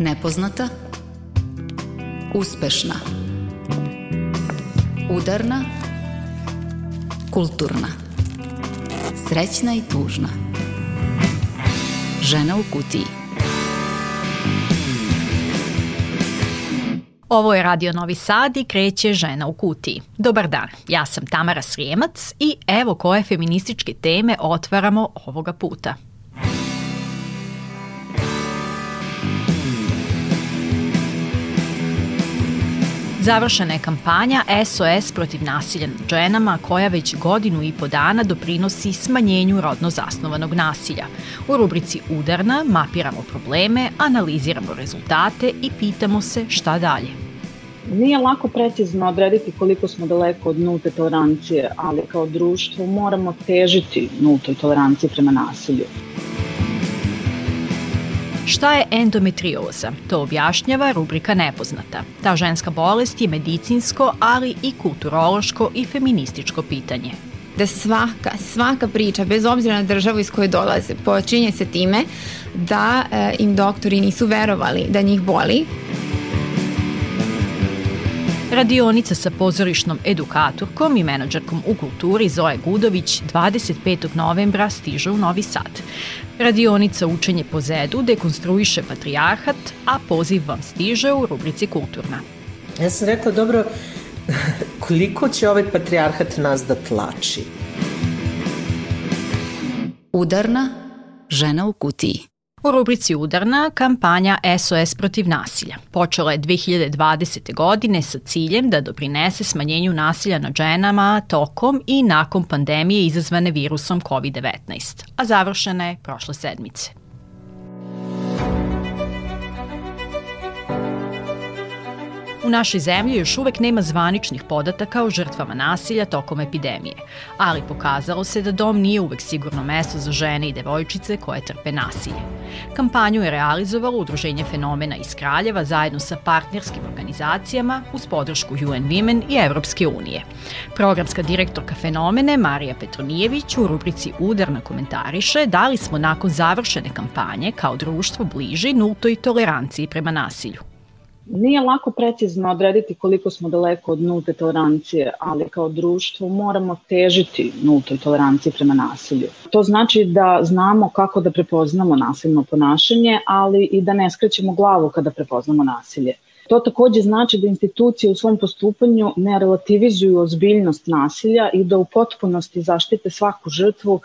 Nepoznata Uspešna Udarna Kulturna Srećna i tužna. Žena u kutiji. Ovo je Radio Novi Sad i kreće Žena u kutiji. Dobar dan, ja sam Tamara Srijemac i evo koje feminističke teme otvaramo ovoga puta – Završena je kampanja SOS protiv nasilja nad ženama koja već godinu i po dana doprinosi smanjenju rodno zasnovanog nasilja. U rubrici Udarna mapiramo probleme, analiziramo rezultate i pitamo se šta dalje. Nije lako precizno odrediti koliko smo daleko od nulte tolerancije, ali kao društvo moramo težiti nultoj toleranciji prema nasilju. Šta je endometrioza? To objašnjava rubrika Nepoznata. Ta ženska bolest je medicinsko, ali i kulturološko i feminističko pitanje da svaka, svaka priča, bez obzira na državu iz koje dolaze, počinje se time da e, im doktori nisu verovali da njih boli. Radionica sa pozorišnom edukatorkom i menadžerkom u kulturi Zoe Gudović 25. novembra stiže u Novi Sad. Radionica Učenje po zedu dekonstruiše patrijarhat, a poziv vam stiže u rubrici Kulturna. Ja sam rekla, dobro, koliko će ovaj patrijarhat nas da tlači? Udarna žena u kutiji. U rubrici Udarna kampanja SOS protiv nasilja. Počela je 2020. godine sa ciljem da doprinese smanjenju nasilja nad ženama tokom i nakon pandemije izazvane virusom COVID-19, a završena je prošle sedmice. U našoj zemlji još uvek nema zvaničnih podataka o žrtvama nasilja tokom epidemije, ali pokazalo se da dom nije uvek sigurno mesto za žene i devojčice koje trpe nasilje. Kampanju je realizovalo Udruženje fenomena iz Kraljeva zajedno sa partnerskim organizacijama uz podršku UN Women i Evropske unije. Programska direktorka fenomene Marija Petronijević u rubrici Udarna komentariše da li smo nakon završene kampanje kao društvo bliži nultoj toleranciji prema nasilju. Nije lako precizno odrediti koliko smo daleko od nulte tolerancije, ali kao društvo moramo težiti nultoj toleranciji prema nasilju. To znači da znamo kako da prepoznamo nasilno ponašanje, ali i da ne skrećemo glavu kada prepoznamo nasilje. To takođe znači da institucije u svom postupanju ne relativizuju ozbiljnost nasilja i da u potpunosti zaštite svaku žrtvu,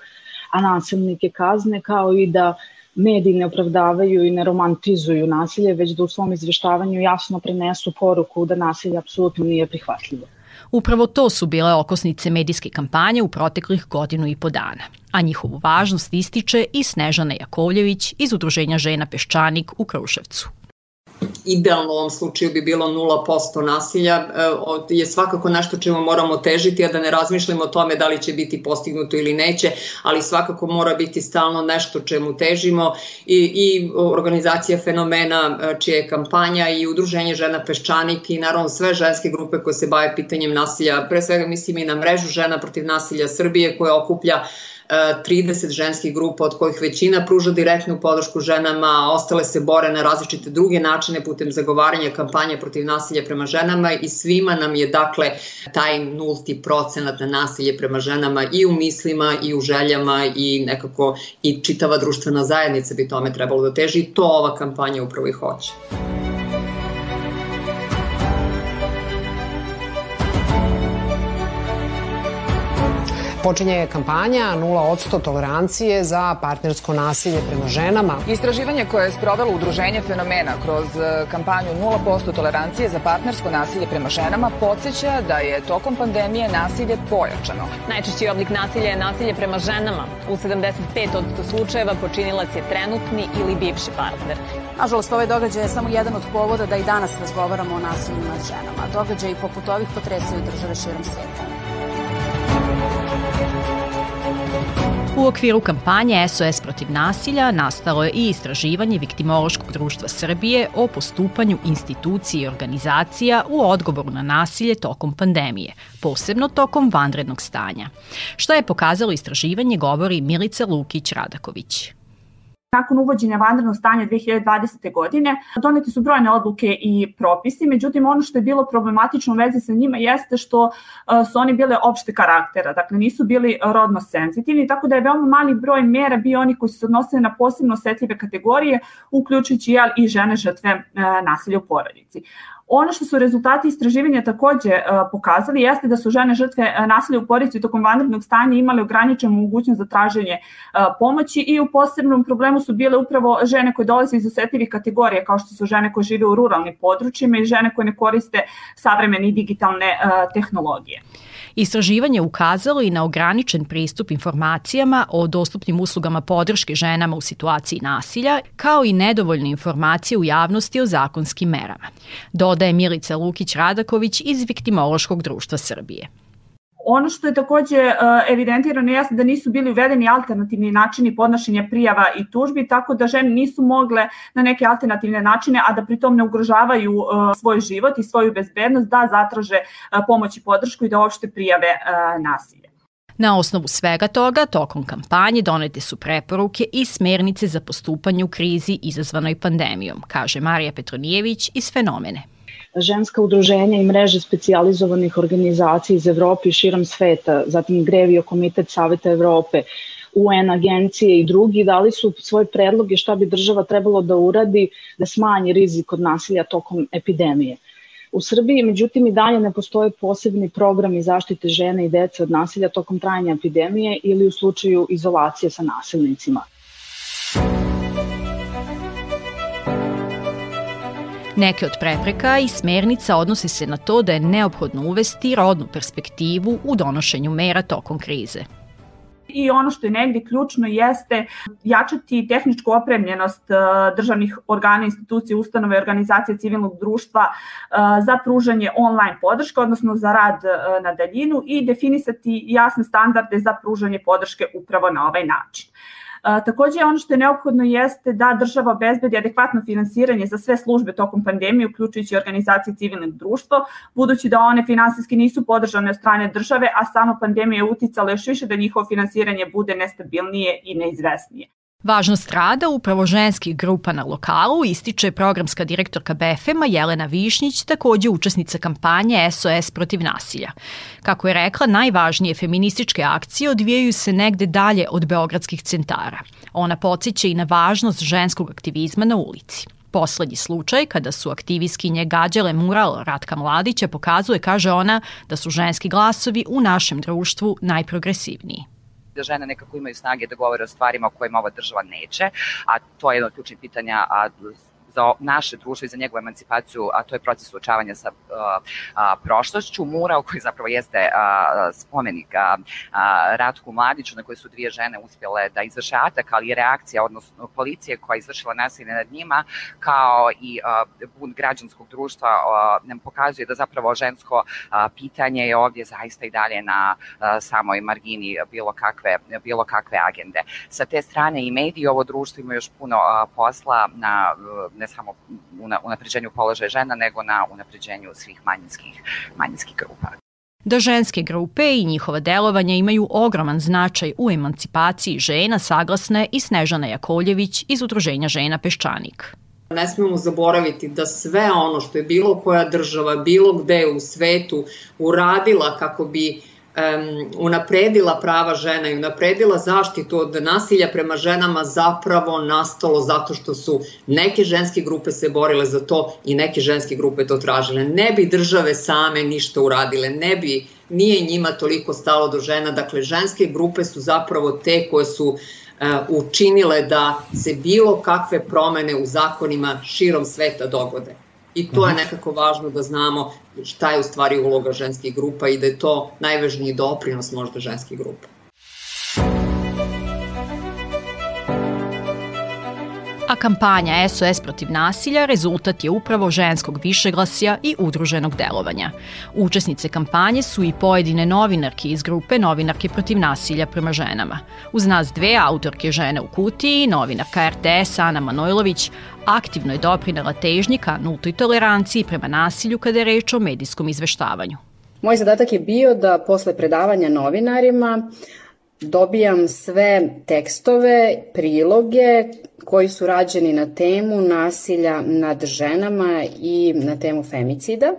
a nasilnike kazne, kao i da mediji ne opravdavaju i ne romantizuju nasilje, već da u svom izveštavanju jasno prenesu poruku da nasilje apsolutno nije prihvatljivo. Upravo to su bile okosnice medijske kampanje u proteklih godinu i po dana, a njihovu važnost ističe i Snežana Jakovljević iz Udruženja žena Peščanik u Kruševcu idealno u ovom slučaju bi bilo 0% nasilja, e, je svakako nešto čemu moramo težiti, a da ne razmišljamo o tome da li će biti postignuto ili neće, ali svakako mora biti stalno nešto čemu težimo. I, i organizacija fenomena e, čija je kampanja i udruženje žena Peščanik i naravno sve ženske grupe koje se bave pitanjem nasilja, pre svega mislim i na mrežu žena protiv nasilja Srbije koja okuplja uh, 30 ženskih grupa od kojih većina pruža direktnu podršku ženama, ostale se bore na različite druge načine putem zagovaranja kampanje protiv nasilja prema ženama i svima nam je dakle taj nulti procenat na nasilje prema ženama i u mislima i u željama i nekako i čitava društvena zajednica bi tome trebalo da teži i to ova kampanja upravo i hoće. Počinje kampanja 0% tolerancije za partnersko nasilje prema ženama. Istraživanje koje je sprovelo Udruženje fenomena kroz e, kampanju 0% tolerancije za partnersko nasilje prema ženama podsjeća da je tokom pandemije nasilje pojačano. Najčešći oblik nasilja je nasilje prema ženama. U 75 od slučajeva počinilac je trenutni ili bivši partner. Nažalost, ovaj događaj je samo jedan od povoda da i danas razgovaramo o nasilju nad ženama. Događaj poput ovih potresaju države širom sveta. U okviru kampanje SOS protiv nasilja nastalo je i istraživanje Viktimološkog društva Srbije o postupanju institucije i organizacija u odgovoru na nasilje tokom pandemije, posebno tokom vanrednog stanja. Šta je pokazalo istraživanje govori Milica Lukić-Radaković. Nakon uvođenja vanrednog stanja 2020. godine doneti su brojne odluke i propisi, međutim ono što je bilo problematično u vezi sa njima jeste što e, su oni bile opšte karaktera, dakle nisu bili rodno senzitivni, tako da je veoma mali broj mera bio oni koji su se odnosili na posebno osetljive kategorije, uključujući jel, i žene žrtve e, nasilja u porodici. Ono što su rezultati istraživanja takođe uh, pokazali jeste da su žene žrtve uh, nasilja u porodici tokom vanrednog stanja imale ograničenu mogućnost za traženje uh, pomoći i u posebnom problemu su bile upravo žene koje dolaze iz osetljivih kategorija kao što su žene koje žive u ruralnim područjima i žene koje ne koriste savremene i digitalne tehnologije. Istraživanje ukazalo i na ograničen pristup informacijama o dostupnim uslugama podrške ženama u situaciji nasilja, kao i nedovoljne informacije u javnosti o zakonskim merama. Dodaje Milica Lukić-Radaković iz Viktimološkog društva Srbije. Ono što je takođe e, evidentirano jeste da nisu bili uvedeni alternativni načini podnošenja prijava i tužbi, tako da žene nisu mogle na neke alternativne načine, a da pritom ne ugrožavaju e, svoj život i svoju bezbednost, da zatraže e, pomoć i podršku i da uopšte prijave nasilje. Na osnovu svega toga, tokom kampanje donete su preporuke i smernice za postupanje u krizi izazvanoj pandemijom, kaže Marija Petronijević iz Fenomene ženska udruženja i mreže specijalizovanih organizacija iz Evrope i širom sveta, zatim Grevio Komitet Saveta Evrope, UN agencije i drugi dali su svoje predloge šta bi država trebalo da uradi da smanji rizik od nasilja tokom epidemije. U Srbiji, međutim, i dalje ne postoje posebni programi zaštite žene i dece od nasilja tokom trajanja epidemije ili u slučaju izolacije sa nasilnicima. Neke od prepreka i smernica odnose se na to da je neophodno uvesti rodnu perspektivu u donošenju mera tokom krize. I ono što je negde ključno jeste jačati tehničku opremljenost e, državnih organa, institucije, ustanove, organizacije civilnog društva e, za pružanje online podrške, odnosno za rad e, na daljinu i definisati jasne standarde za pružanje podrške upravo na ovaj način. Takođe, ono što je neophodno jeste da država obezbedi adekvatno finansiranje za sve službe tokom pandemije, uključujući organizacije civilnog društva, budući da one finansijski nisu podržane od strane države, a sama pandemija je uticala još više da njihovo finansiranje bude nestabilnije i neizvesnije. Važnost rada upravo ženskih grupa na lokalu ističe programska direktorka BFM-a Jelena Višnjić, takođe učesnica kampanje SOS protiv nasilja. Kako je rekla, najvažnije feminističke akcije odvijaju se negde dalje od beogradskih centara. Ona podsjeća i na važnost ženskog aktivizma na ulici. Poslednji slučaj, kada su aktivistkinje gađale mural Ratka Mladića, pokazuje, kaže ona, da su ženski glasovi u našem društvu najprogresivniji da žene nekako imaju snage da govore o stvarima o kojima ova država neće, a to je jedno od ključnih pitanja, a za naše društvo i za njegovu emancipaciju, a to je proces suočavanja sa a, a, prošlošću. Mural koji zapravo jeste a, spomenik a, a, Ratku Mladiću na koje su dvije žene uspjele da izvrše atak, ali i reakcija, odnosno policije koja je izvršila nasilje nad njima, kao i a, građanskog društva a, nam pokazuje da zapravo žensko a, pitanje je ovdje zaista i dalje na a, samoj margini bilo kakve, bilo kakve agende. Sa te strane i mediji ovo društvo ima još puno a, posla na, na ne samo u unapređenju položaja žena, nego na unapređenju svih manjinskih, manjinskih grupa da ženske grupe i njihova delovanja imaju ogroman značaj u emancipaciji žena, saglasne i Snežana Jakoljević iz Udruženja žena Peščanik. Ne smemo zaboraviti da sve ono što je bilo koja država, bilo gde u svetu uradila kako bi um, unapredila prava žena i unapredila zaštitu od nasilja prema ženama zapravo nastalo zato što su neke ženske grupe se borile za to i neke ženske grupe to tražile. Ne bi države same ništa uradile, ne bi, nije njima toliko stalo do žena, dakle ženske grupe su zapravo te koje su uh, učinile da se bilo kakve promene u zakonima širom sveta dogode. I to je mhm. nekako važno da znamo šta je u stvari uloga ženskih grupa i da je to najvažniji doprinos možda ženskih grupa. Kampanja SOS protiv nasilja rezultat je upravo ženskog višeglasja i udruženog delovanja. Učesnice kampanje su i pojedine novinarke iz grupe Novinarke protiv nasilja prema ženama. Uz nas dve autorke žene u kutiji, novinarka RTS Ana Manojlović, aktivno je doprinela težnji ka nultoj toleranciji prema nasilju kada je reč o medijskom izveštavanju. Moj zadatak je bio da posle predavanja novinarima dobijam sve tekstove, priloge koji su rađeni na temu nasilja nad ženama i na temu femicida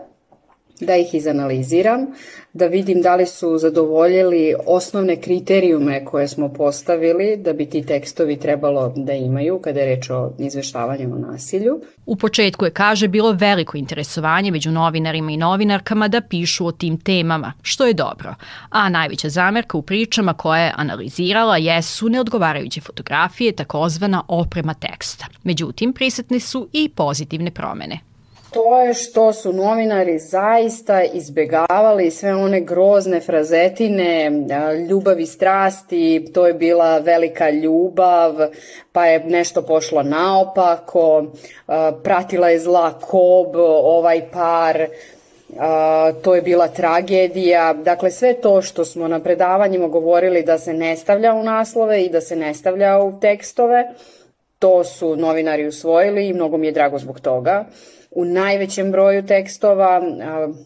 da ih izanaliziram, da vidim da li su zadovoljili osnovne kriterijume koje smo postavili da bi ti tekstovi trebalo da imaju kada je reč o izveštavanju o nasilju. U početku je, kaže, bilo veliko interesovanje među novinarima i novinarkama da pišu o tim temama, što je dobro. A najveća zamerka u pričama koje je analizirala jesu neodgovarajuće fotografije, takozvana oprema teksta. Međutim, prisutne su i pozitivne promene to je što su novinari zaista izbegavali sve one grozne frazetine, ljubav i strasti, to je bila velika ljubav, pa je nešto pošlo naopako, pratila je zla kob, ovaj par, to je bila tragedija. Dakle, sve to što smo na predavanjima govorili da se ne stavlja u naslove i da se ne stavlja u tekstove, to su novinari usvojili i mnogo mi je drago zbog toga u najvećem broju tekstova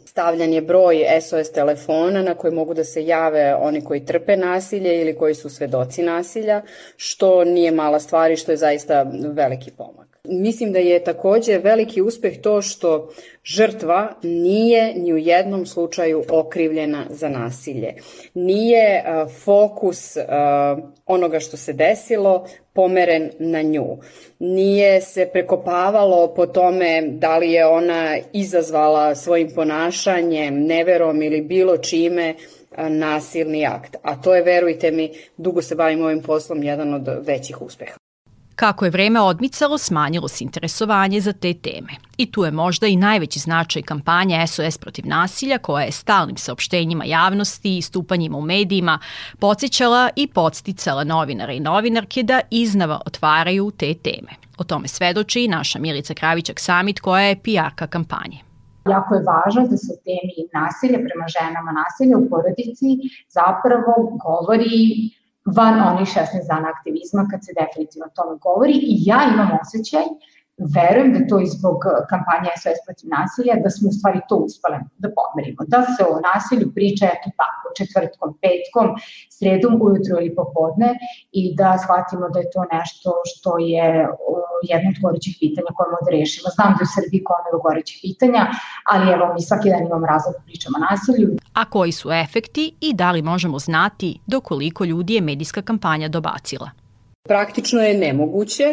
stavljan je broj SOS telefona na koji mogu da se jave oni koji trpe nasilje ili koji su svedoci nasilja, što nije mala stvar i što je zaista veliki pomak. Mislim da je takođe veliki uspeh to što žrtva nije ni u jednom slučaju okrivljena za nasilje. Nije fokus onoga što se desilo pomeren na nju. Nije se prekopavalo po tome da li je ona izazvala svojim ponašanjem, neverom ili bilo čime nasilni akt. A to je, verujte mi, dugo se bavim ovim poslom, jedan od većih uspeha. Kako je vreme odmicalo, smanjilo se interesovanje za te teme. I tu je možda i najveći značaj kampanje SOS protiv nasilja, koja je stalnim saopštenjima javnosti i stupanjima u medijima podsjećala i podsticala novinare i novinarke da iznava otvaraju te teme. O tome svedoči i naša Milica Kravićak Samit, koja je PR-ka kampanje jako je važno da se o temi nasilja prema ženama, nasilja u porodici zapravo govori van onih 16 dana aktivizma kad se definitivno o tome govori i ja imam osjećaj verujem da to i zbog eh, kampanje SOS protiv nasilja, da smo u stvari to uspale da pomerimo. Da se o nasilju priča eto tako, četvrtkom, petkom, sredom, ujutro ili popodne i da shvatimo da je to nešto što je jedno od gorećih pitanja koje možemo da rešimo. Znam da je u Srbiji komeru gorećih pitanja, ali evo mi svaki dan imamo razlog da pričamo o nasilju. A koji su efekti i da li možemo znati do koliko ljudi je medijska kampanja dobacila? Praktično je nemoguće.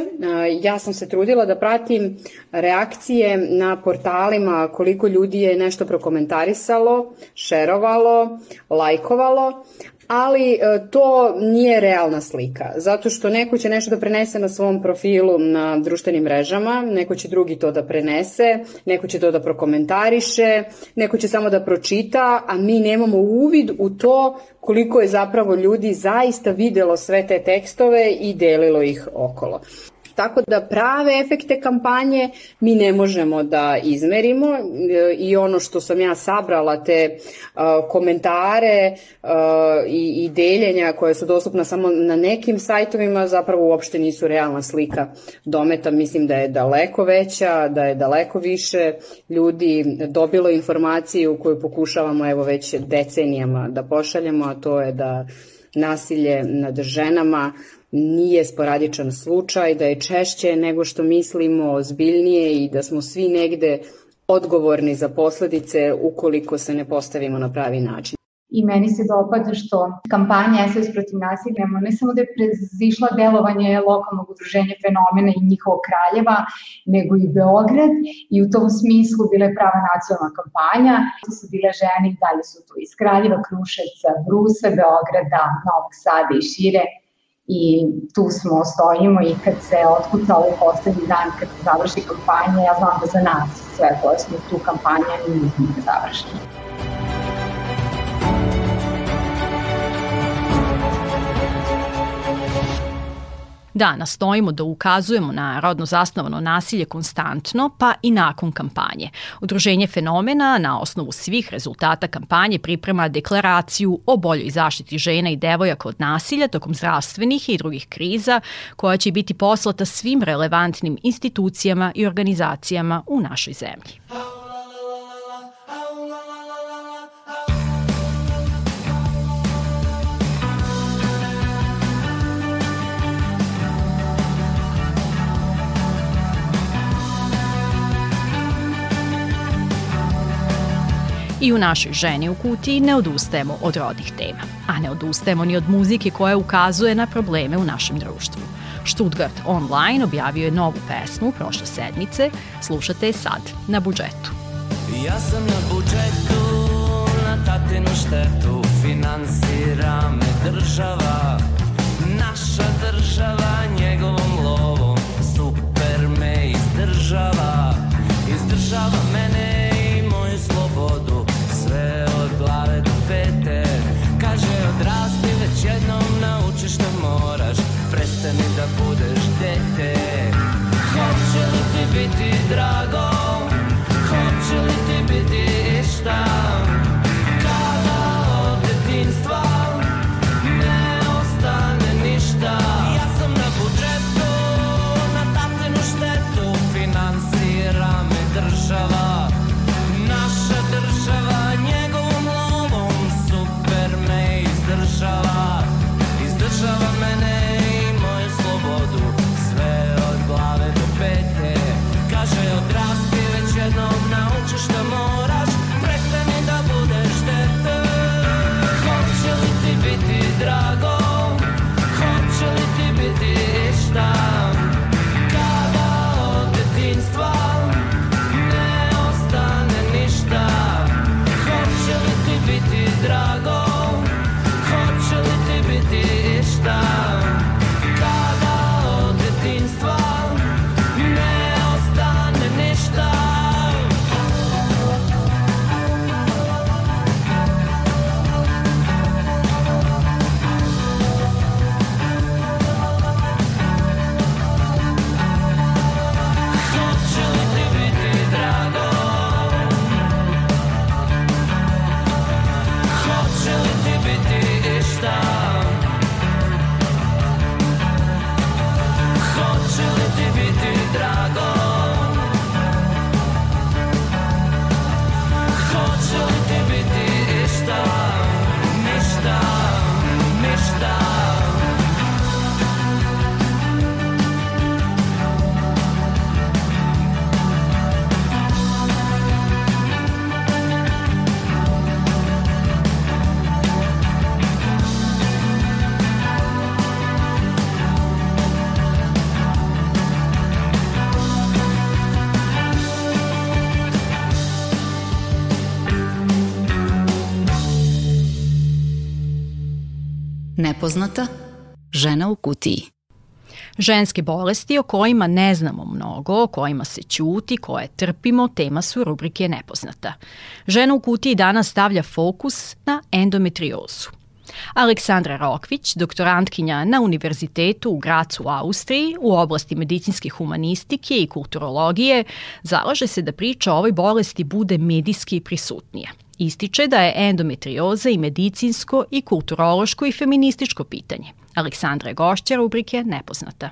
Ja sam se trudila da pratim reakcije na portalima koliko ljudi je nešto prokomentarisalo, šerovalo, lajkovalo, ali e, to nije realna slika, zato što neko će nešto da prenese na svom profilu na društvenim mrežama, neko će drugi to da prenese, neko će to da prokomentariše, neko će samo da pročita, a mi nemamo uvid u to koliko je zapravo ljudi zaista videlo sve te tekstove i delilo ih okolo. Tako da prave efekte kampanje mi ne možemo da izmerimo e, i ono što sam ja sabrala te uh, komentare i, i deljenja koje su dostupna samo na nekim sajtovima zapravo uopšte nisu realna slika dometa. Mislim da je daleko veća, da je daleko više ljudi dobilo informaciju koju pokušavamo evo već decenijama da pošaljemo, a to je da nasilje nad ženama nije sporadičan slučaj, da je češće nego što mislimo, ozbiljnije i da smo svi negde odgovorni za posledice ukoliko se ne postavimo na pravi način. I meni se dopada što kampanja SOS protiv nasilja ne samo da je prezišla delovanje lokalnog udruženja fenomena i njihovog kraljeva, nego i Beograd i u tom smislu bila je prava nacionalna kampanja. To su bile žene i dalje su tu iz Kraljeva, Kruševca, Brusa, Beograda, Novog Sada i šire i tu smo, stojimo i kad se otkuca ovaj poslednji dan, kad se završi kampanja, ja znam da za nas sve koje smo tu kampanja nije završena. Da, nastojimo da ukazujemo na rodno zasnovano nasilje konstantno, pa i nakon kampanje. Udruženje fenomena na osnovu svih rezultata kampanje priprema deklaraciju o boljoj zaštiti žena i devojaka od nasilja tokom zdravstvenih i drugih kriza, koja će biti poslata svim relevantnim institucijama i organizacijama u našoj zemlji. I u našoj ženi u kutiji ne odustajemo od rodnih tema, a ne odustajemo ni od muzike koja ukazuje na probleme u našem društvu. Stuttgart Online objavio je novu pesmu prošle sedmice, slušate je sad na budžetu. Ja sam na budžetu, na tatinu štetu, finansira me država, naša država njegovom lovom, super me izdržava, izdržava mene Nepoznata žena u kutiji. Ženske bolesti o kojima ne znamo mnogo, o kojima se ćuti, koje trpimo, tema su rubrike Nepoznata. Žena u kutiji danas stavlja fokus na endometriozu. Aleksandra Rokvić, doktorantkinja na Univerzitetu u Gracu u Austriji u oblasti medicinske humanistike i kulturologije, zalaže se da priča o ovoj bolesti bude medijski prisutnija. Ističe da je endometrioza i medicinsko i kulturološko i feminističko pitanje. Aleksandra je gošća rubrike Nepoznata.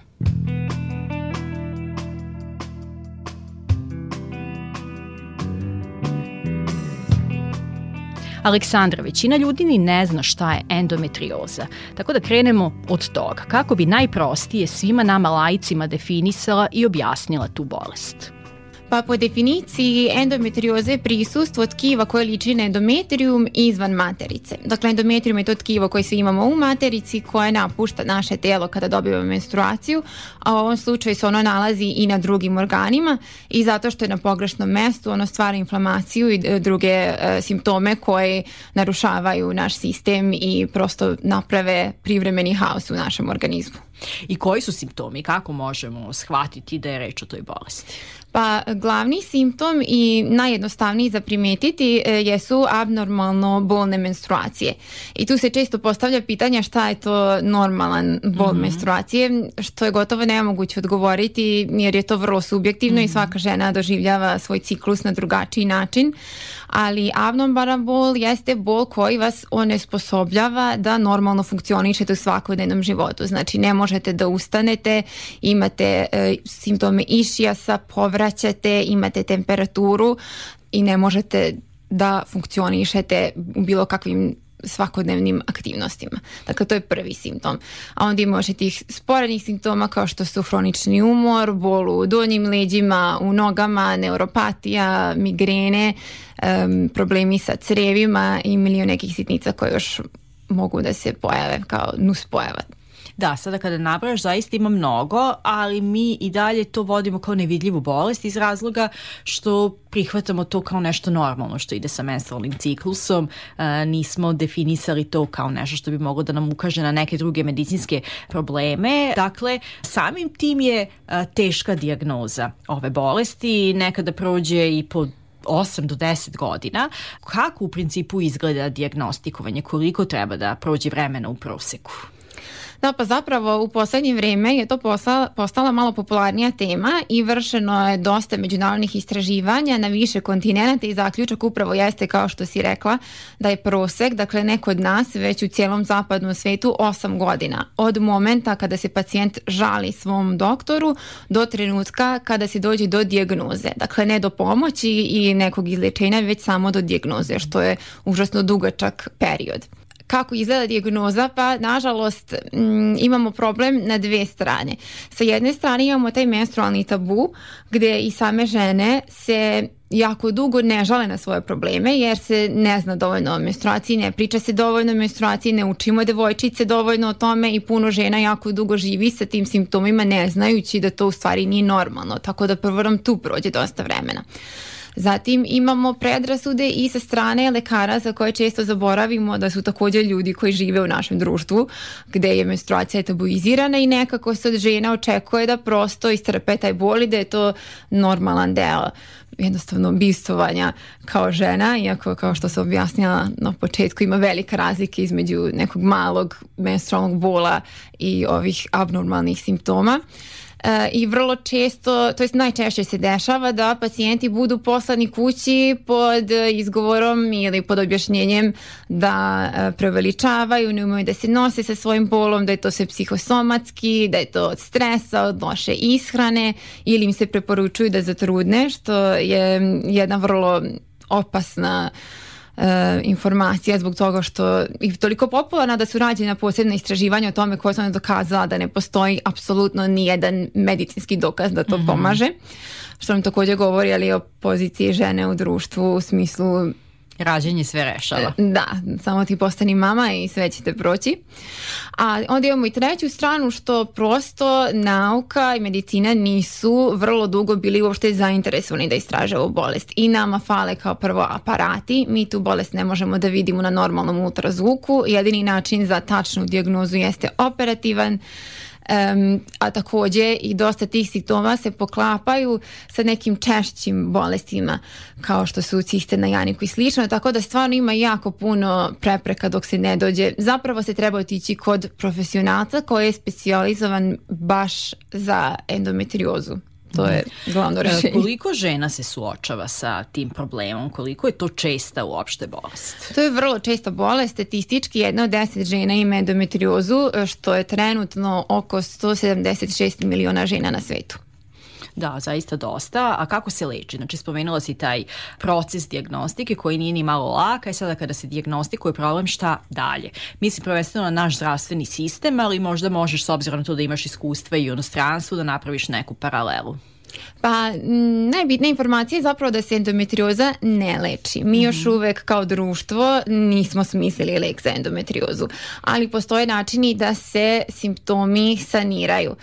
Aleksandra, većina ljudi ni ne zna šta je endometrioza, tako da krenemo od toga. Kako bi najprostije svima nama lajcima definisala i objasnila tu bolest? Pa po definiciji endometrioza je prisustvo tkiva koje liči na endometrium izvan materice. Dakle, endometrium je to tkivo koje svi imamo u materici koje napušta naše telo kada dobivamo menstruaciju, a u ovom slučaju se ono nalazi i na drugim organima i zato što je na pogrešnom mestu ono stvara inflamaciju i e, druge e, simptome koje narušavaju naš sistem i prosto naprave privremeni haos u našem organizmu. I koji su simptomi? Kako možemo shvatiti da je reč o toj bolesti? Pa glavni simptom i najjednostavniji za primetiti e, jesu abnormalno bolne menstruacije. I tu se često postavlja pitanja šta je to normalan bol mm -hmm. menstruacije, što je gotovo nemoguće odgovoriti jer je to vrlo subjektivno mm -hmm. i svaka žena doživljava svoj ciklus na drugačiji način. Ali abnormalan bol jeste bol koji vas onesposobljava da normalno funkcionišete u svakodnevnom životu. Znači ne možete da ustanete, imate e, simptome išijasa, povraćate, imate temperaturu i ne možete da funkcionišete u bilo kakvim svakodnevnim aktivnostima. Dakle, to je prvi simptom. A onda ima još i tih sporednih simptoma kao što su hronični umor, bol u donjim leđima, u nogama, neuropatija, migrene, em, problemi sa crevima i milion nekih sitnica koje još mogu da se pojave kao nuspojava. Da, sada kada nabraš zaista ima mnogo, ali mi i dalje to vodimo kao nevidljivu bolest iz razloga što prihvatamo to kao nešto normalno što ide sa menstrualnim ciklusom, e, nismo definisali to kao nešto što bi moglo da nam ukaže na neke druge medicinske probleme. Dakle, samim tim je e, teška dijagnoza ove bolesti, nekada prođe i po 8 do 10 godina. Kako u principu izgleda diagnostikovanje? Koliko treba da prođe vremena u proseku? Da, pa zapravo u poslednje vreme je to postala, postala malo popularnija tema i vršeno je dosta međunarodnih istraživanja na više kontinenta i zaključak upravo jeste kao što si rekla da je prosek, dakle neko od nas već u cijelom zapadnom svetu 8 godina od momenta kada se pacijent žali svom doktoru do trenutka kada se dođe do dijagnoze. Dakle ne do pomoći i nekog izlečenja već samo do dijagnoze što je užasno dugačak period kako izgleda dijagnoza, pa nažalost m, imamo problem na dve strane. Sa jedne strane imamo taj menstrualni tabu gde i same žene se jako dugo ne žale na svoje probleme jer se ne zna dovoljno o menstruaciji, ne priča se dovoljno o menstruaciji, ne učimo devojčice dovoljno o tome i puno žena jako dugo živi sa tim simptomima ne znajući da to u stvari nije normalno, tako da prvo nam tu prođe dosta vremena. Zatim imamo predrasude i sa strane lekara za koje često zaboravimo da su takođe ljudi koji žive u našem društvu gde je menstruacija tabuizirana i nekako se od žena očekuje da prosto istrpe taj bol i da je to normalan deo jednostavno bistovanja kao žena, iako kao što sam objasnila na početku ima velika razlika između nekog malog menstrualnog bola i ovih abnormalnih simptoma. I vrlo često, to jest najčešće se dešava da pacijenti budu poslani kući pod izgovorom ili pod objašnjenjem da e, preveličavaju, ne umeju da se nose sa svojim bolom, da je to sve psihosomatski, da je to od stresa, od loše ishrane ili im se preporučuju da zatrudne, što je jedna vrlo opasna e, informacija zbog toga što je toliko popularna da su rađena posebna istraživanja o tome koja su ona dokazala da ne postoji apsolutno nijedan medicinski dokaz da to Mhm. pomaže. Što nam takođe govori ali o poziciji žene u društvu u smislu Rađenje sve rešava. Da, samo ti postani mama i sve ćete proći. A onda imamo i treću stranu što prosto nauka i medicina nisu vrlo dugo bili uopšte zainteresovani da istraže ovu bolest. I nama fale kao prvo aparati, mi tu bolest ne možemo da vidimo na normalnom ultrazvuku, jedini način za tačnu dijagnozu jeste operativan, Em, a takođe i dosta tih simptoma se poklapaju sa nekim češćim bolestima kao što su ciste na janiku i slično, tako da stvarno ima jako puno prepreka dok se ne dođe. Zapravo se treba otići kod profesionalca koji je specijalizovan baš za endometriozu. To je glavno E, rešenje. Koliko žena se suočava sa tim problemom? Koliko je to česta uopšte bolest? To je vrlo česta bolest, statistički jedna od deset žena ima endometriozu, što je trenutno oko 176 miliona žena na svetu. Da, zaista dosta. A kako se leči? Znači, spomenula si taj proces diagnostike koji nije ni malo laka i sada kada se diagnostikuje problem, šta dalje? Mislim prvenstveno na naš zdravstveni sistem, ali možda možeš s obzirom na to da imaš iskustva i u inostranstvu da napraviš neku paralelu. Pa m, najbitnija informacija je zapravo da se endometrioza ne leči. Mi još uvek kao društvo nismo smislili lek za endometriozu, ali postoje načini da se simptomi saniraju.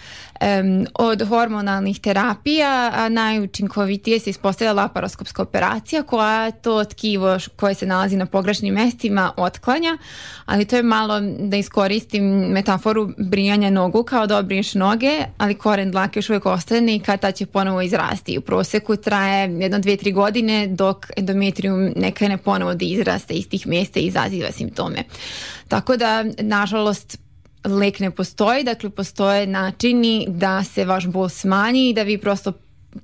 Em, od hormonalnih terapija a najučinkovitije se ispostavlja laparoskopska operacija koja to tkivo koje se nalazi na pogrešnim mestima otklanja, ali to je malo da iskoristim metaforu brijanja nogu kao da obriješ noge, ali koren dlake još uvijek ostane i ta će ponovo izrasti. U proseku traje jedno, dvije, tri godine dok endometrium ne ponovo da izraste iz tih mjesta i izaziva simptome. Tako da, nažalost, lek ne postoji, dakle postoje načini da se vaš bol smanji i da vi prosto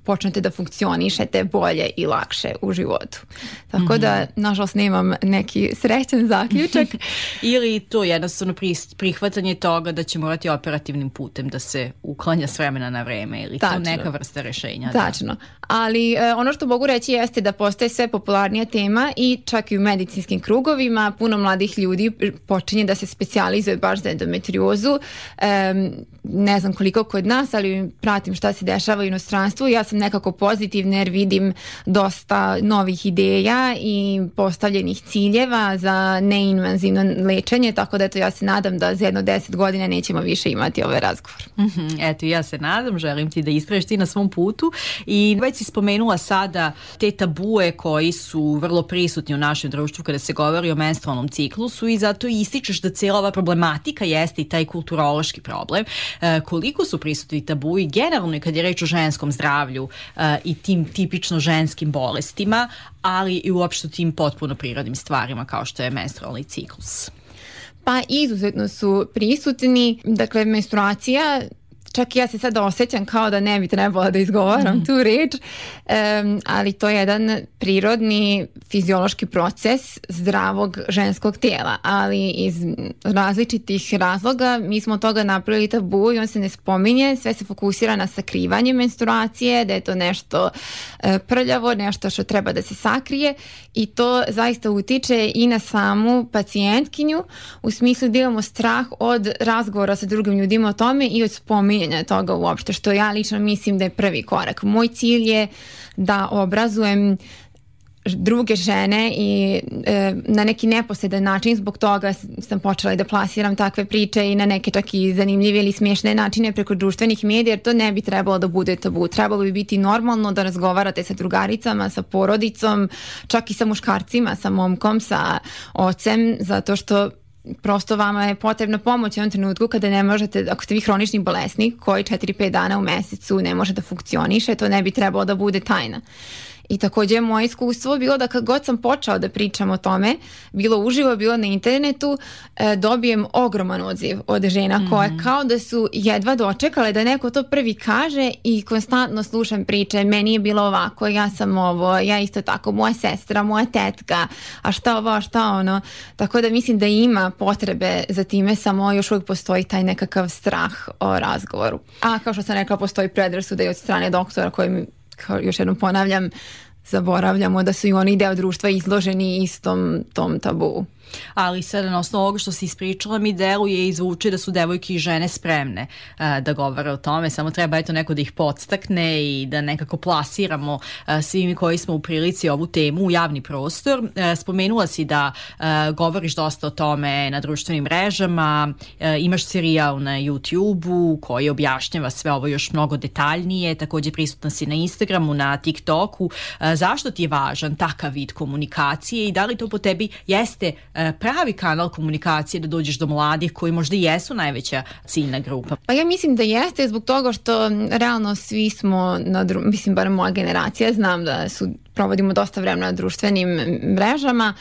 počnete da funkcionišete bolje i lakše u životu. Tako da, nažalost, nemam neki srećan zaključak. Ili to jednostavno prihvatanje toga da će morati operativnim putem da se uklanja s vremena na vreme ili to Tačno. neka vrsta rešenja. da. Tačno. Ali e, ono što mogu reći jeste da postaje sve popularnija tema i čak i u medicinskim krugovima puno mladih ljudi počinje da se specijalizuje baš za endometriozu. Em, ne znam koliko kod nas, ali pratim šta se dešava u inostranstvu. Ja sam nekako pozitivna jer vidim dosta novih ideja i postavljenih ciljeva za neinvazivno lečenje, tako da eto ja se nadam da za jedno deset godina nećemo više imati ovaj razgovor. Mhm, Eto, ja se nadam, želim ti da istraješ ti na svom putu i već si spomenula sada te tabue koji su vrlo prisutni u našem društvu kada se govori o menstrualnom ciklusu i zato i ističeš da cijela ova problematika jeste i taj kulturološki problem. E, koliko su prisutni tabui generalno i kad je reč o ženskom zdravlju e, i tim tipično ženskim bolestima, ali i uopšte tim potpuno prirodnim stvarima kao što je menstrualni ciklus. Pa izuzetno su prisutni, dakle menstruacija čak i ja se sada osjećam kao da ne bi trebala da izgovaram tu reč, em, ali to je jedan prirodni fiziološki proces zdravog ženskog tijela, ali iz različitih razloga mi smo od toga napravili tabu i on se ne spominje, sve se fokusira na sakrivanje menstruacije, da je to nešto e, prljavo, nešto što treba da se sakrije i to zaista utiče i na samu pacijentkinju u smislu da imamo strah od razgovora sa drugim ljudima o tome i od spominjanja toga uopšte, što ja lično mislim da je prvi korak. Moj cilj je da obrazujem druge žene i e, na neki neposredan način zbog toga sam počela da plasiram takve priče i na neke čak i zanimljive ili smiješne načine preko društvenih medija jer to ne bi trebalo da bude tabu. Trebalo bi biti normalno da razgovarate sa drugaricama, sa porodicom, čak i sa muškarcima, sa momkom, sa ocem, zato što prosto vama je potrebna pomoć u jednom trenutku kada ne možete, ako ste vi hronični bolesnik koji 4-5 dana u mesecu ne može da funkcioniše, to ne bi trebalo da bude tajna. I takođe je moje iskustvo bilo da kad god sam počeo da pričam o tome, bilo uživo, bilo na internetu, e, dobijem ogroman odziv od žena koje kao da su jedva dočekale da neko to prvi kaže i konstantno slušam priče, meni je bilo ovako, ja sam ovo, ja isto tako, moja sestra, moja tetka, a šta ovo, a šta ono. Tako da mislim da ima potrebe za time, samo još uvijek postoji taj nekakav strah o razgovoru. A kao što sam rekla, postoji predrasuda i od strane doktora koji mi kao još jednom ponavljam, zaboravljamo da su i oni deo društva izloženi istom tom tabu. Ali sada na osnovu ovoga što si ispričala mi deluje i zvuči da su devojke i žene spremne e, da govore o tome, samo treba eto neko da ih podstakne i da nekako plasiramo e, svi mi koji smo u prilici ovu temu u javni prostor. E, spomenula si da e, govoriš dosta o tome na društvenim mrežama, e, imaš serijal na YouTube-u koji objašnjava sve ovo još mnogo detaljnije, takođe prisutna si na Instagramu, na TikToku. E, zašto ti je važan takav vid komunikacije i da li to po tebi jeste e, pravi kanal komunikacije da dođeš do mladih koji možda i jesu najveća ciljna grupa? Pa ja mislim da jeste zbog toga što realno svi smo, na dru... mislim bar moja generacija, znam da su provodimo dosta vremena na društvenim mrežama,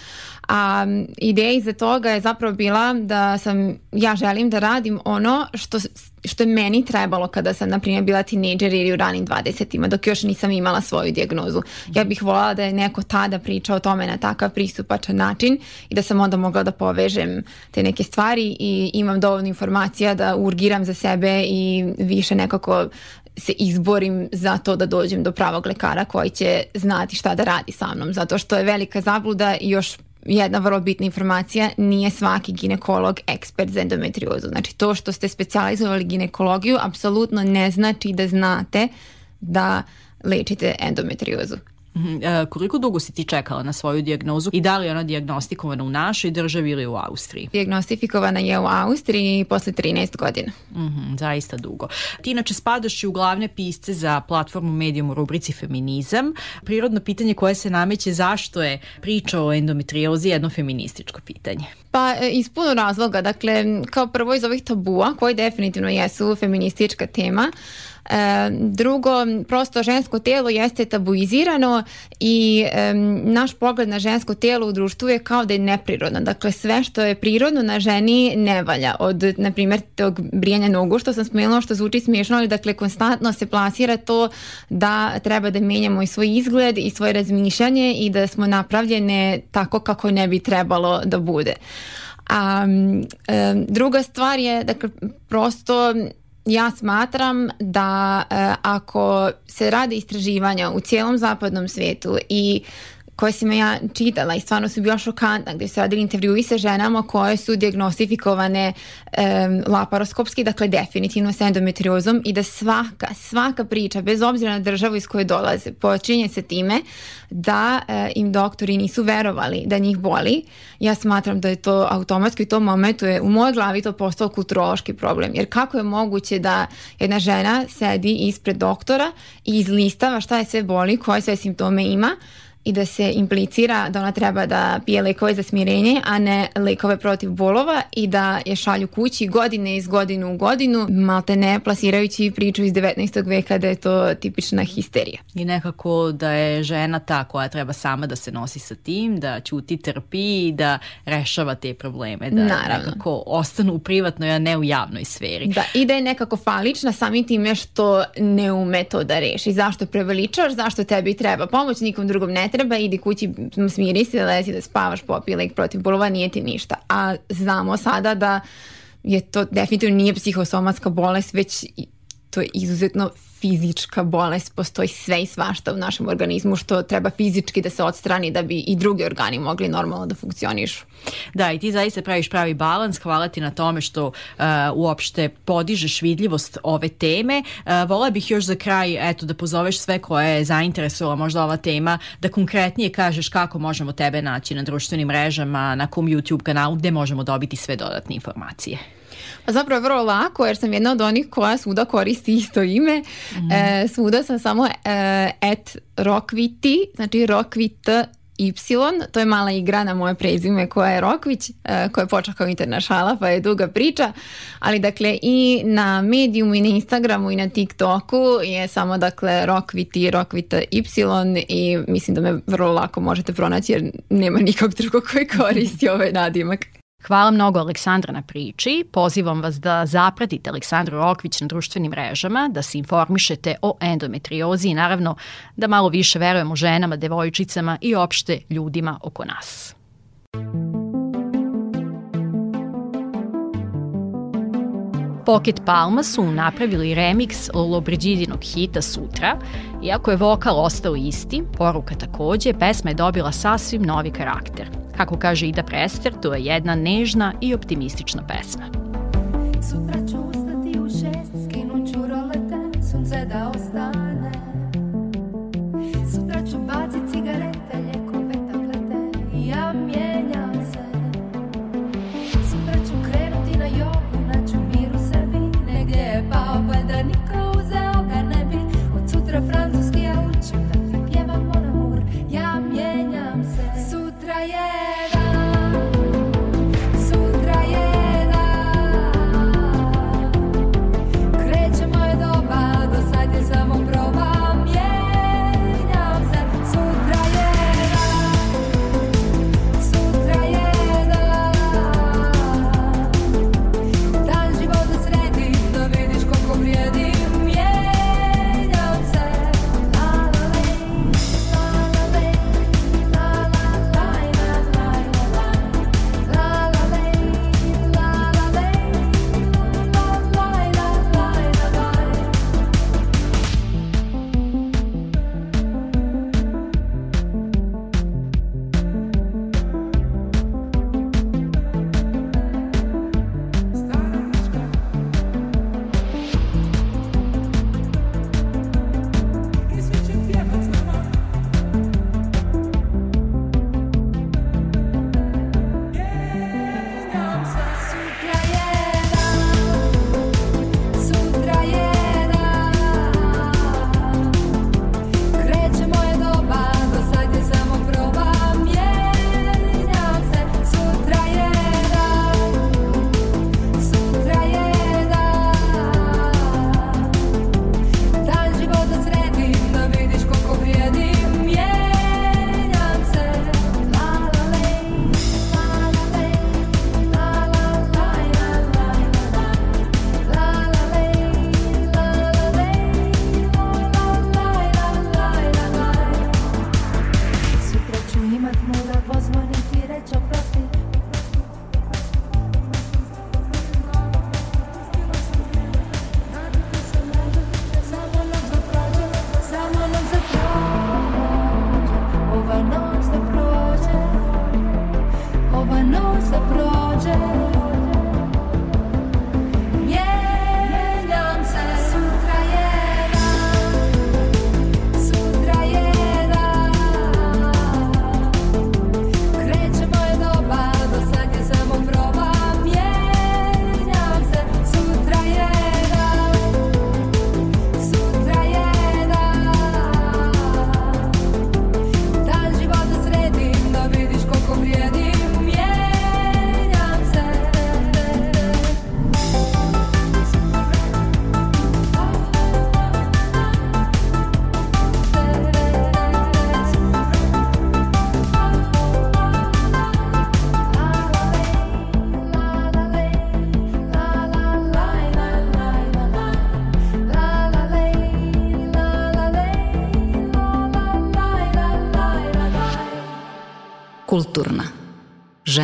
a ideja iza toga je zapravo bila da sam, ja želim da radim ono što, što je meni trebalo kada sam, na primjer, bila tinejdžer ili u ranim 20-ima, dok još nisam imala svoju dijagnozu. Ja bih voljela da je neko tada pričao o tome na takav pristupačan način i da sam onda mogla da povežem te neke stvari i imam dovoljno informacija da urgiram za sebe i više nekako se izborim za to da dođem do pravog lekara koji će znati šta da radi sa mnom, zato što je velika zabluda i još jedna vrlo bitna informacija, nije svaki ginekolog ekspert za endometriozu. Znači to što ste specijalizovali ginekologiju apsolutno ne znači da znate da lečite endometriozu. Mhm, e, koliko dugo si ti čekala na svoju dijagnozu i da li je ona dijagnostikovana u našoj državi ili u Austriji? Dijagnostifikovana je u Austriji posle 13 godina. Mhm, zaista dugo. Ti inače spadaš i u glavne pisce za platformu Medium u rubrici Feminizam. Prirodno pitanje koje se nameće zašto je priča o endometriozi jedno feminističko pitanje. Pa e, iz puno razloga, dakle kao prvo iz ovih tabua koji definitivno jesu feministička tema, drugo, prosto žensko telo jeste tabuizirano i e, naš pogled na žensko telo u društvu je kao da je neprirodno. Dakle, sve što je prirodno na ženi ne valja. Od, na primjer, tog brijanja nogu što sam spomenula što zvuči smiješno, ali dakle, konstantno se plasira to da treba da menjamo i svoj izgled i svoje razmišljanje i da smo napravljene tako kako ne bi trebalo da bude. A e, druga stvar je, dakle, prosto ja smatram da e, ako se rade istraživanja u cijelom zapadnom svetu i koje sam ja čitala i stvarno su bila šokantna gdje su radili intervjui sa ženama koje su diagnostifikovane um, laparoskopski, dakle definitivno sa endometriozom i da svaka, svaka priča, bez obzira na državu iz koje dolaze, počinje se time da uh, im doktori nisu verovali da njih boli. Ja smatram da je to automatski u tom momentu je u mojoj glavi to postao kulturološki problem. Jer kako je moguće da jedna žena sedi ispred doktora i izlistava šta je sve boli, koje sve simptome ima, i da se implicira da ona treba da pije lekove za smirenje, a ne lekove protiv bolova i da je šalju kući godine iz godinu u godinu, malte ne plasirajući priču iz 19. veka da je to tipična histerija. I nekako da je žena ta koja treba sama da se nosi sa tim, da ćuti, trpi i da rešava te probleme, da Naravno. nekako ostanu u privatnoj, a ne u javnoj sferi. Da, i da je nekako falična samim time što ne ume to da reši. Zašto preveličaš, zašto tebi treba pomoć, nikom drugom ne treba, idi kući, smiri se, lezi da spavaš, popij lek protiv bolova, nije ti ništa. A znamo sada da je to definitivno nije psihosomatska bolest, već to je izuzetno fizička bolest, postoji sve i svašta u našem organizmu što treba fizički da se odstrani da bi i drugi organi mogli normalno da funkcionišu. Da, i ti zaista praviš pravi balans, hvala ti na tome što uh, uopšte podižeš vidljivost ove teme. Uh, vola bih još za kraj, eto, da pozoveš sve koje je zainteresovala možda ova tema, da konkretnije kažeš kako možemo tebe naći na društvenim mrežama, na kom YouTube kanalu, gde možemo dobiti sve dodatne informacije. Pa zapravo je vrlo lako jer sam jedna od onih koja svuda koristi isto ime. E, svuda sam samo e, at Rokviti, znači Rokvit Y, to je mala igra na moje prezime koja je Rokvić, e, koja je počela kao internašala pa je duga priča, ali dakle i na medijumu i na Instagramu i na TikToku je samo dakle Rokviti, Rokvita Y i mislim da me vrlo lako možete pronaći jer nema nikog drugog koji koristi ovaj nadimak. Hvala mnogo Aleksandra na priči. Pozivam vas da zapratite Aleksandru Rokvić na društvenim mrežama, da se informišete o endometriozi i naravno da malo više verujemo ženama, devojčicama i opšte ljudima oko nas. Pocket Palma su napravili remix Lobriđidinog hita Sutra. Iako je vokal ostao isti, poruka takođe, pesma je dobila sasvim novi karakter. Kako kaže Ida Prester, to je jedna nežna i optimistična pesma. Sutra ću ustati u šest, skinut ću rolete, sunce da ostane. Je pao,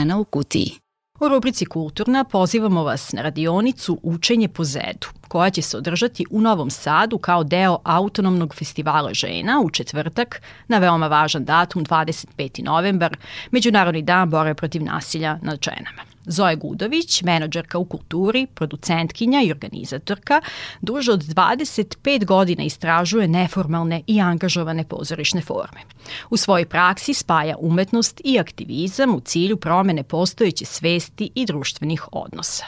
Žena u kutiji. U rubrici Kulturna pozivamo vas na radionicu Učenje po zedu, koja će se održati u Novom Sadu kao deo autonomnog festivala žena u četvrtak na veoma važan datum 25. novembar, Međunarodni dan bore protiv nasilja nad ženama. Zoja Gudović, menadžerka u kulturi, producentkinja i organizatorka, duže od 25 godina istražuje neformalne i angažovane pozorišne forme. U svojoj praksi spaja umetnost i aktivizam u cilju promene postojeće svesti i društvenih odnosa.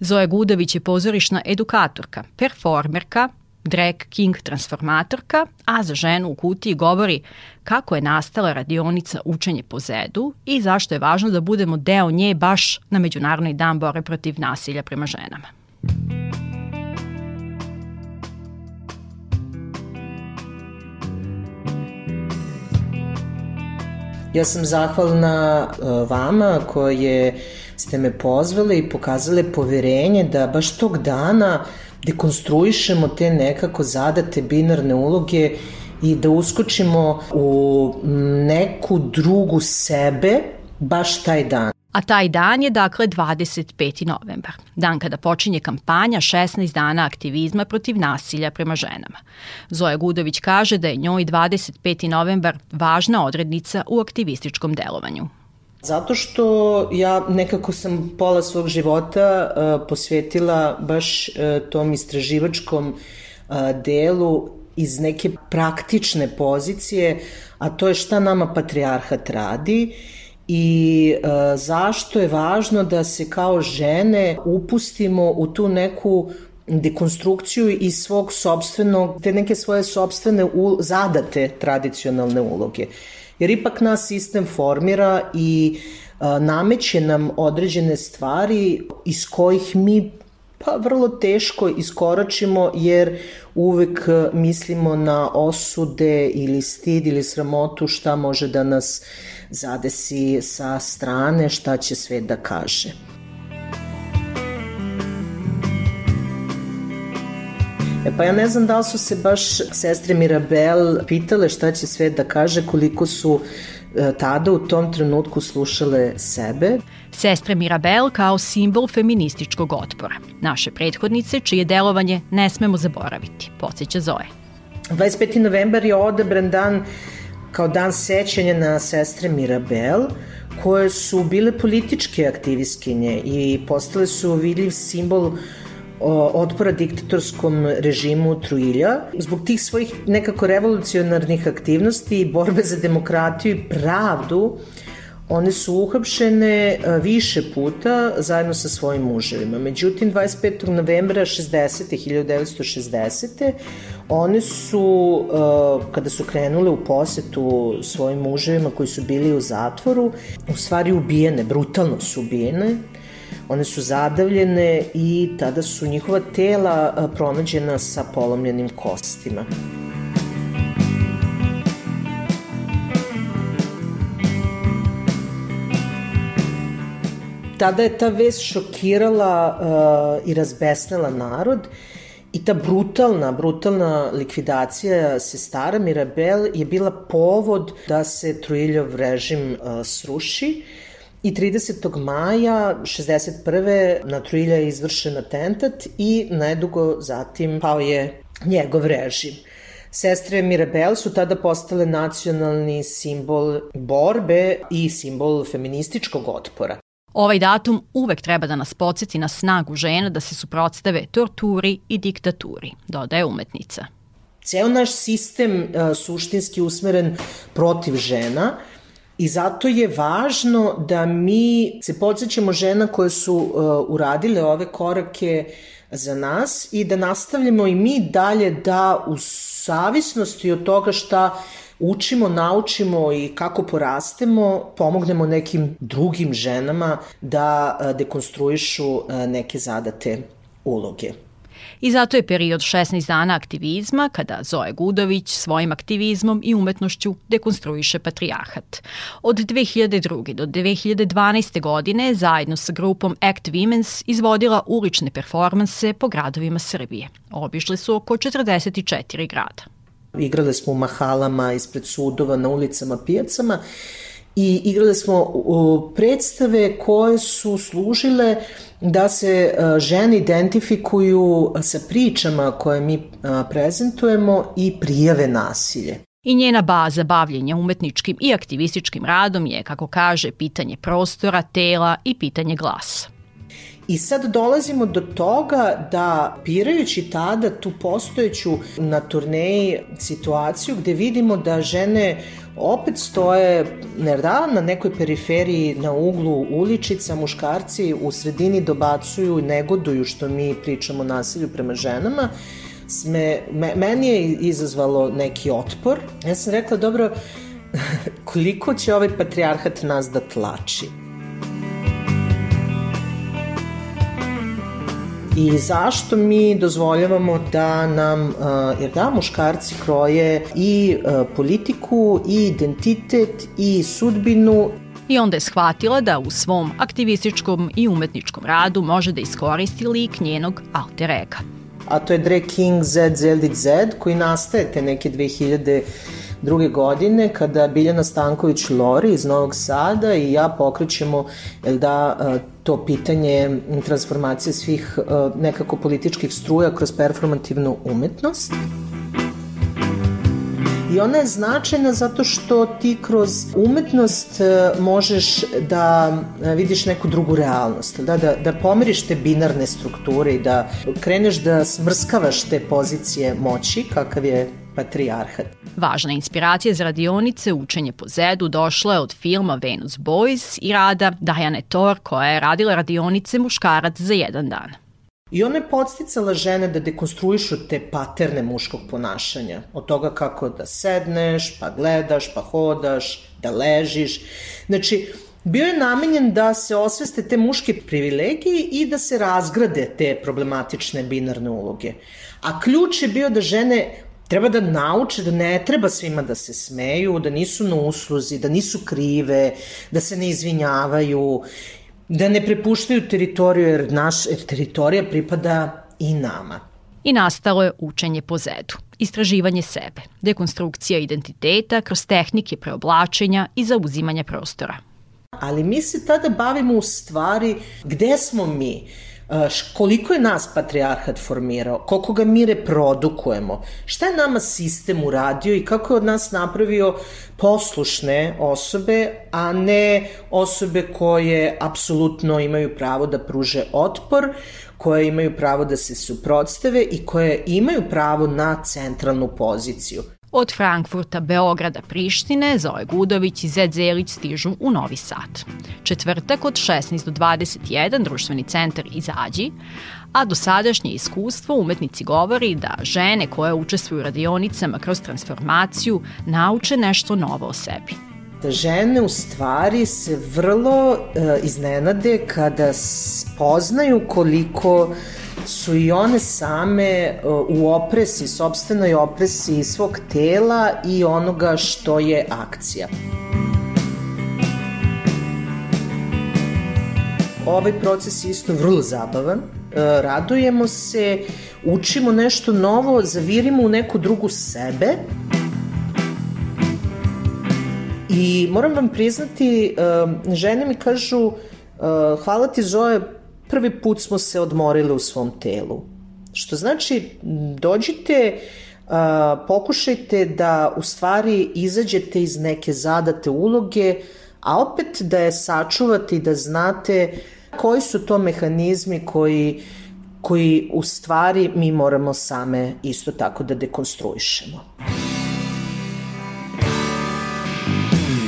Zoja Gudović je pozorišna edukatorka, performerka, drag king transformatorka, a za ženu u kutiji govori kako je nastala radionica Učenje po zedu i zašto je važno da budemo deo nje baš na Međunarodni dan bore protiv nasilja prema ženama. Ja sam zahvalna uh, vama koje ste me pozvali i pokazale poverenje da baš tog dana dekonstruišemo te nekako zadate binarne uloge i da uskočimo u neku drugu sebe baš taj dan. A taj dan je dakle 25. novembar, dan kada počinje kampanja 16 dana aktivizma protiv nasilja prema ženama. Zoja Gudović kaže da je njoj 25. novembar važna odrednica u aktivističkom delovanju. Zato što ja nekako sam pola svog života uh, posvetila baš uh, tom istraživačkom uh, delu iz neke praktične pozicije, a to je šta nama patrijarhat radi i zašto je važno da se kao žene upustimo u tu neku dekonstrukciju iz svog sobstvenog, te neke svoje sobstvene zadate tradicionalne uloge. Jer ipak nas sistem formira i nameće nam određene stvari iz kojih mi pa vrlo teško iskoračimo jer uvek mislimo na osude ili stid ili sramotu šta može da nas zadesi sa strane, šta će svet da kaže. Pa ja ne znam da li su se baš sestre Mirabel pitale šta će sve da kaže, koliko su e, tada u tom trenutku slušale sebe. Sestre Mirabel kao simbol feminističkog otpora. Naše prethodnice, čije delovanje ne smemo zaboraviti, podsjeća Zoe. 25. novembar je odabran dan kao dan sećanja na sestre Mirabel, koje su bile političke aktivistkinje i postale su vidljiv simbol uh, otpora diktatorskom režimu Truilja. Zbog tih svojih nekako revolucionarnih aktivnosti i borbe za demokratiju i pravdu, one su uhapšene više puta zajedno sa svojim muževima. Međutim, 25. novembra 60. 1960. one su, kada su krenule u posetu svojim muževima koji su bili u zatvoru, u stvari ubijene, brutalno su ubijene One su zadavljene i tada su njihova tela pronađena sa polomljenim kostima. Tada je ta vest šokirala uh, i razbesnela narod i ta brutalna, brutalna likvidacija sestara Mirabel je bila povod da se Truiljov režim uh, sruši I 30. maja 61. na Truilja je izvršen atentat i nedugo zatim pao je njegov režim. Sestre Mirabel su tada postale nacionalni simbol borbe i simbol feminističkog otpora. Ovaj datum uvek treba da nas podsjeti na snagu žena da se suprotstave torturi i diktaturi, dodaje umetnica. Ceo naš sistem uh, suštinski usmeren protiv žena, I zato je važno da mi se podsjećamo žena koje su uh, uradile ove korake za nas i da nastavljamo i mi dalje da u savisnosti od toga šta učimo, naučimo i kako porastemo, pomognemo nekim drugim ženama da uh, dekonstruišu uh, neke zadate uloge. I zato je period 16 dana aktivizma kada Zoe Gudović svojim aktivizmom i umetnošću dekonstruiše patrijarhat. Od 2002. do 2012. godine zajedno sa grupom Act Women's izvodila ulične performanse po gradovima Srbije. Obišli su oko 44 grada. Igrale smo u mahalama, ispred sudova, na ulicama, pijacama i igrali smo predstave koje su služile da se uh, žene identifikuju sa pričama koje mi uh, prezentujemo i prijave nasilje. I njena baza bavljenja umetničkim i aktivističkim radom je, kako kaže, pitanje prostora, tela i pitanje glasa. I sad dolazimo do toga da pirajući tada tu postojeću na turneji situaciju gde vidimo da žene opet stoje ne da, na nekoj periferiji na uglu uličica, muškarci u sredini dobacuju i negoduju što mi pričamo nasilju prema ženama, sme, me, meni je izazvalo neki otpor. Ja sam rekla, dobro, koliko će ovaj patrijarhat nas da tlači? I zašto mi dozvoljavamo da nam, jer da, muškarci kroje i politiku, i identitet, i sudbinu I onda je shvatila da u svom aktivističkom i umetničkom radu može da iskoristi lik njenog alter ega. A to je Drag King Z Zeldit Z koji nastaje te neke 2000 druge godine kada Biljana Stanković Lori iz Novog Sada i ja pokrećemo da, to pitanje transformacije svih nekako političkih struja kroz performativnu umetnost. I ona je značajna zato što ti kroz umetnost možeš da vidiš neku drugu realnost, da, da, da pomeriš te binarne strukture i da kreneš da smrskavaš te pozicije moći, kakav je patrijarhat. Važna inspiracija za radionice Učenje po zedu došla je od filma Venus Boys i rada Diane Thor koja je radila radionice muškarac za jedan dan. I ona je podsticala žene da dekonstruišu te paterne muškog ponašanja. Od toga kako da sedneš, pa gledaš, pa hodaš, da ležiš. Znači, bio je namenjen da se osveste te muške privilegije i da se razgrade te problematične binarne uloge. A ključ je bio da žene treba da nauče da ne treba svima da se smeju, da nisu na usluzi, da nisu krive, da se ne izvinjavaju, da ne prepuštaju teritoriju jer naš jer teritorija pripada i nama. I nastalo je učenje po zedu, istraživanje sebe, dekonstrukcija identiteta kroz tehnike preoblačenja i zauzimanja prostora. Ali mi se tada bavimo u stvari gde smo mi, koliko je nas patrijarhat formirao, koliko ga mi reprodukujemo, šta je nama sistem uradio i kako je od nas napravio poslušne osobe, a ne osobe koje apsolutno imaju pravo da pruže otpor, koje imaju pravo da se suprotstave i koje imaju pravo na centralnu poziciju. Od Frankfurta, Beograda, Prištine, Zoe Gudović i Zed Zelić stižu u Novi Sad. Četvrtak od 16 do 21 društveni centar izađi, a do sadašnje iskustvo umetnici govori da žene koje učestvuju u radionicama kroz transformaciju nauče nešto novo o sebi da žene u stvari se vrlo e, iznenade kada spoznaju koliko su i one same u opresi, sobstvenoj opresi svog tela i onoga što je akcija. Ovaj proces je isto vrlo zabavan. E, radujemo se, učimo nešto novo, zavirimo u neku drugu sebe. I moram vam priznati, e, žene mi kažu, hvala ti Zoe, prvi put smo se odmorili u svom telu. Što znači, dođite, pokušajte da u stvari izađete iz neke zadate uloge, a opet da je sačuvate i da znate koji su to mehanizmi koji koji u stvari mi moramo same isto tako da dekonstruišemo.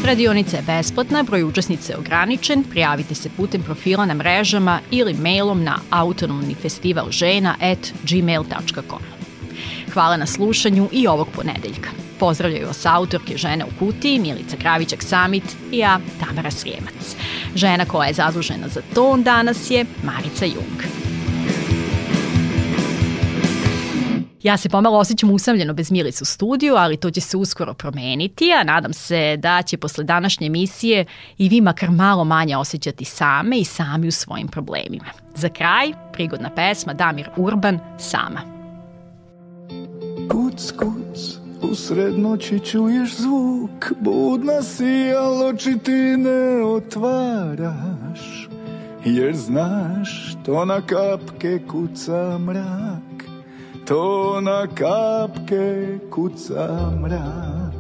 Radionica je besplatna, broj učesnica je ograničen, prijavite se putem profila na mrežama ili mailom na autonomnifestivalžena.gmail.com. Hvala na slušanju i ovog ponedeljka. Pozdravljaju vas autorke Žene u kutiji, Milica Kravićak Samit i ja, Tamara Srijemac. Žena koja je zadužena za ton danas je Marica Jung. Ja se pomalo osjećam usamljeno bez Milice u studiju, ali to će se uskoro promeniti, a nadam se da će posle današnje emisije i vi makar malo manje osjećati same i sami u svojim problemima. Za kraj, prigodna pesma Damir Urban, Sama. Kuc, kuc, usred noći čuješ zvuk, budna si, al oči ti ne otvaraš, jer znaš to na kapke kuca mrak, to na kapke kuca mrak.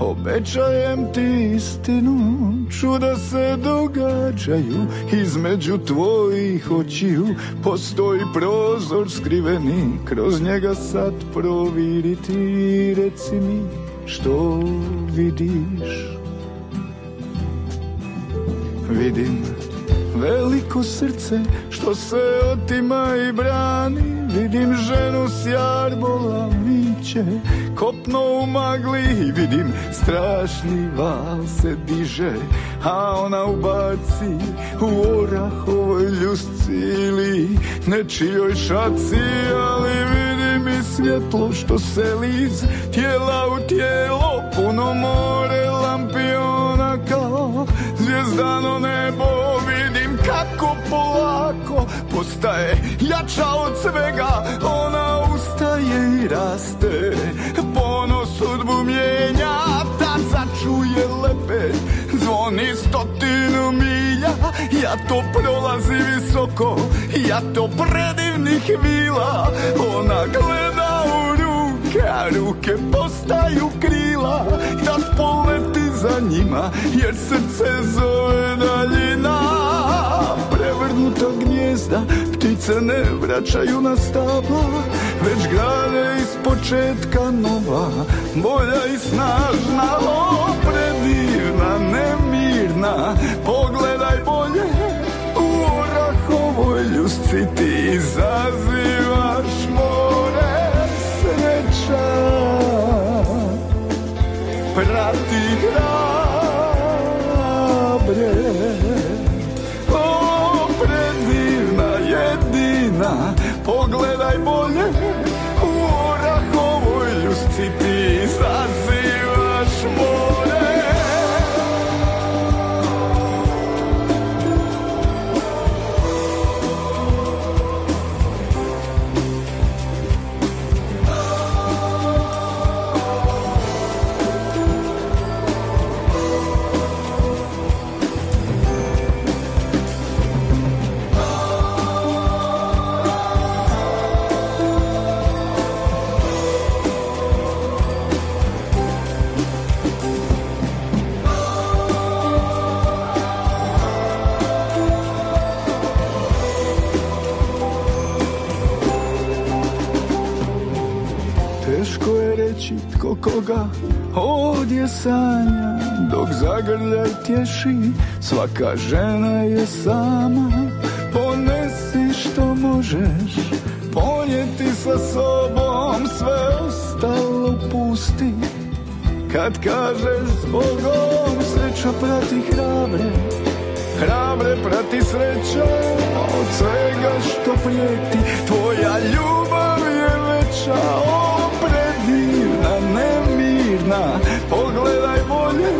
Obećajem ti istinu, čuda se događaju Između tvojih očiju postoji prozor skriveni Kroz njega sad proviriti Reci mi što vidiš Vidim veliko srce što se otima i brani. Vidim ženu s jarbola viće Kopno u magli. Vidim strašni val se diže A ona ubaci u orahovoj ljusci ili nečijoj šaci. Ali vidim i svjetlo što se liz tijela u tijelo. Puno more lampiona kao zvijezdano nebo kako polako postaje jača od svega Ona ustaje i raste. Ponos sudbu mijenja Tad začuje lepet Zvoni stotinu milja Ja to prolazi visoko. Ja to predivnih vila Ona gleda u ruke A ruke postaju krila. Tad poleti za njima Jer srce zove daljina Prevrnuta gnjezda Ptice ne vraćaju na stabla Već grade iz početka nova. Bolja i snažna O, predivna, nemirna Pogledaj bolje U orahovoj ljusci Ti tko koga ovdje sanja Dok zagrljaj tješi svaka žena je sama. Ponesi što možeš ponijeti sa sobom Sve ostalo pusti. Kad kažeš s Bogom Sreća prati hrabre Hrabre prati sreća Od svega što prijeti Tvoja ljubav je veća O, predivna, nemirna Pogledaj bolje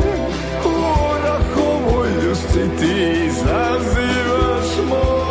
U orahovoj ljusci Ti izazivaš more